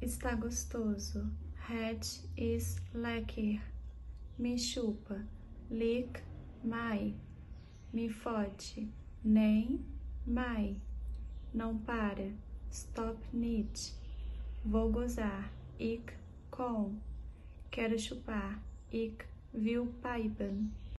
Está gostoso. Het is lekker. Me chupa. Lick my. Me fode. Nem my. Não para. Stop niet. Vou gozar. Ik kom. Quero chupar. Ik wil pijpen.